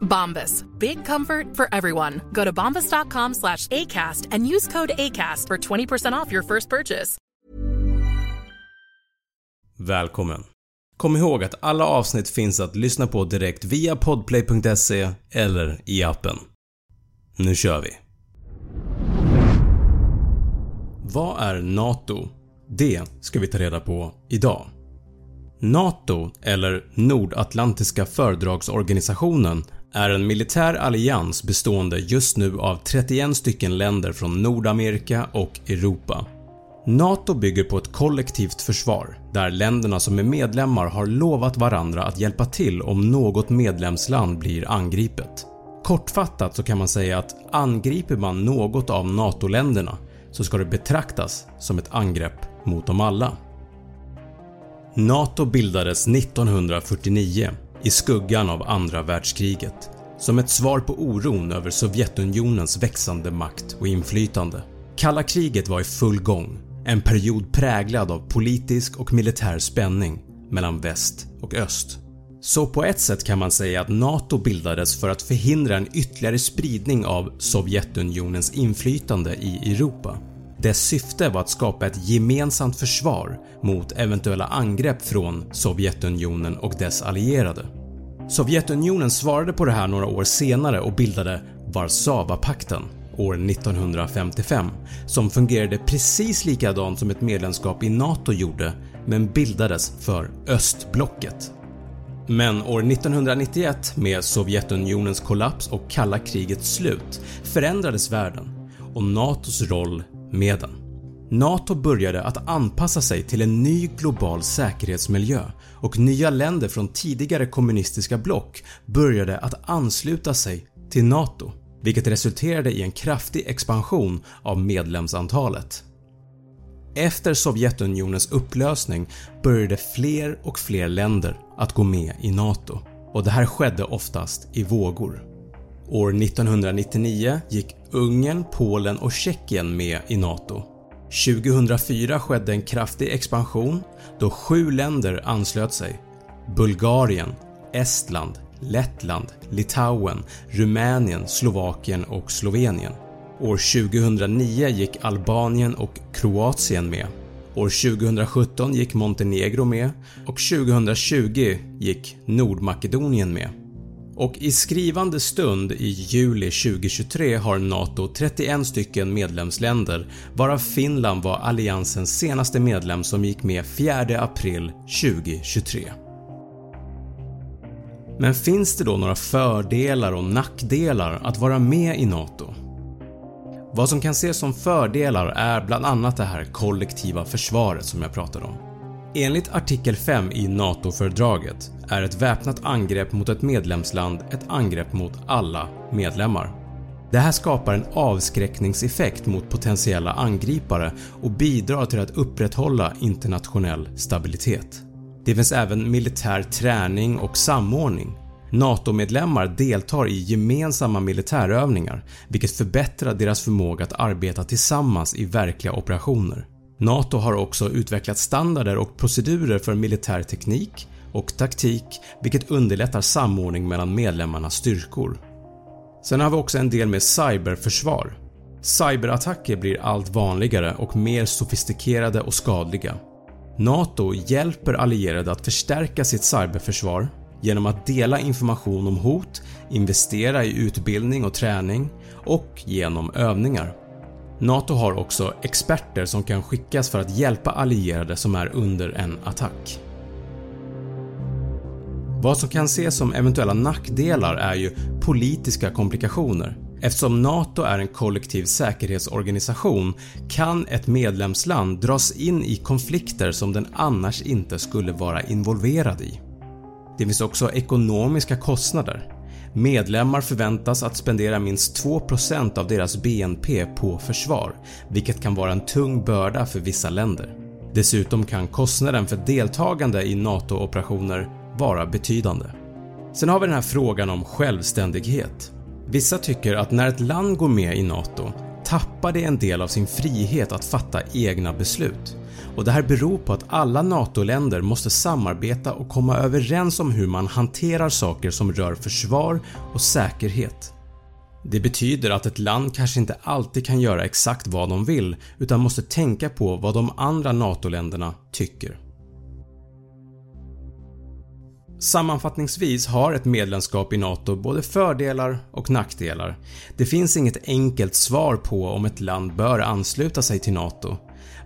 Bombas. Big comfort for everyone. Go to bombas.com slash ACAST and use code ACAST for 20% off your first purchase. Välkommen! Kom ihåg att alla avsnitt finns att lyssna på direkt via podplay.se eller i appen. Nu kör vi! Vad är NATO? Det ska vi ta reda på idag. NATO, eller Nordatlantiska fördragsorganisationen, är en militär allians bestående just nu av 31 stycken länder från Nordamerika och Europa. NATO bygger på ett kollektivt försvar där länderna som är medlemmar har lovat varandra att hjälpa till om något medlemsland blir angripet. Kortfattat så kan man säga att angriper man något av NATO-länderna så ska det betraktas som ett angrepp mot dem alla. NATO bildades 1949 i skuggan av andra världskriget som ett svar på oron över Sovjetunionens växande makt och inflytande. Kalla kriget var i full gång, en period präglad av politisk och militär spänning mellan väst och öst. Så på ett sätt kan man säga att NATO bildades för att förhindra en ytterligare spridning av Sovjetunionens inflytande i Europa. Dess syfte var att skapa ett gemensamt försvar mot eventuella angrepp från Sovjetunionen och dess allierade. Sovjetunionen svarade på det här några år senare och bildade Warszawapakten år 1955 som fungerade precis likadant som ett medlemskap i NATO gjorde men bildades för östblocket. Men år 1991 med Sovjetunionens kollaps och kalla krigets slut förändrades världen och NATOs roll med den. NATO började att anpassa sig till en ny global säkerhetsmiljö och nya länder från tidigare kommunistiska block började att ansluta sig till NATO vilket resulterade i en kraftig expansion av medlemsantalet. Efter Sovjetunionens upplösning började fler och fler länder att gå med i NATO och det här skedde oftast i vågor. År 1999 gick Ungern, Polen och Tjeckien med i NATO. 2004 skedde en kraftig expansion då sju länder anslöt sig. Bulgarien, Estland, Lettland, Litauen, Rumänien, Slovakien och Slovenien. År 2009 gick Albanien och Kroatien med. År 2017 gick Montenegro med och 2020 gick Nordmakedonien med. Och i skrivande stund i juli 2023 har NATO 31 stycken medlemsländer varav Finland var alliansens senaste medlem som gick med 4 april 2023. Men finns det då några fördelar och nackdelar att vara med i NATO? Vad som kan ses som fördelar är bland annat det här kollektiva försvaret som jag pratade om. Enligt artikel 5 i NATO-fördraget är ett väpnat angrepp mot ett medlemsland ett angrepp mot alla medlemmar. Det här skapar en avskräckningseffekt mot potentiella angripare och bidrar till att upprätthålla internationell stabilitet. Det finns även militär träning och samordning. NATO-medlemmar deltar i gemensamma militärövningar vilket förbättrar deras förmåga att arbeta tillsammans i verkliga operationer. NATO har också utvecklat standarder och procedurer för militär teknik och taktik vilket underlättar samordning mellan medlemmarnas styrkor. Sen har vi också en del med cyberförsvar. Cyberattacker blir allt vanligare och mer sofistikerade och skadliga. NATO hjälper allierade att förstärka sitt cyberförsvar genom att dela information om hot, investera i utbildning och träning och genom övningar. NATO har också experter som kan skickas för att hjälpa allierade som är under en attack. Vad som kan ses som eventuella nackdelar är ju politiska komplikationer. Eftersom NATO är en kollektiv säkerhetsorganisation kan ett medlemsland dras in i konflikter som den annars inte skulle vara involverad i. Det finns också ekonomiska kostnader. Medlemmar förväntas att spendera minst 2% av deras BNP på försvar, vilket kan vara en tung börda för vissa länder. Dessutom kan kostnaden för deltagande i NATO-operationer vara betydande. Sen har vi den här frågan om självständighet. Vissa tycker att när ett land går med i NATO tappar det en del av sin frihet att fatta egna beslut och det här beror på att alla NATO-länder måste samarbeta och komma överens om hur man hanterar saker som rör försvar och säkerhet. Det betyder att ett land kanske inte alltid kan göra exakt vad de vill utan måste tänka på vad de andra NATO-länderna tycker. Sammanfattningsvis har ett medlemskap i NATO både fördelar och nackdelar. Det finns inget enkelt svar på om ett land bör ansluta sig till NATO.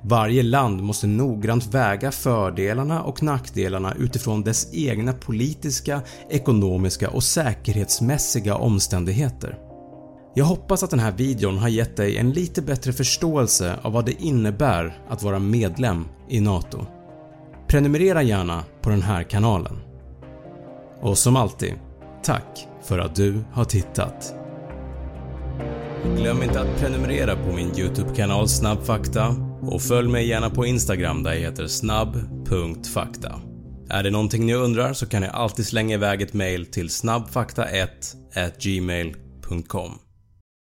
Varje land måste noggrant väga fördelarna och nackdelarna utifrån dess egna politiska, ekonomiska och säkerhetsmässiga omständigheter. Jag hoppas att den här videon har gett dig en lite bättre förståelse av vad det innebär att vara medlem i NATO. Prenumerera gärna på den här kanalen. Och som alltid, tack för att du har tittat. Glöm inte att prenumerera på min YouTube-kanal Snabbfakta och följ mig gärna på Instagram där jag heter snabb.fakta. Är det någonting ni undrar så kan ni alltid slänga iväg ett mail till snabbfakta1 gmail.com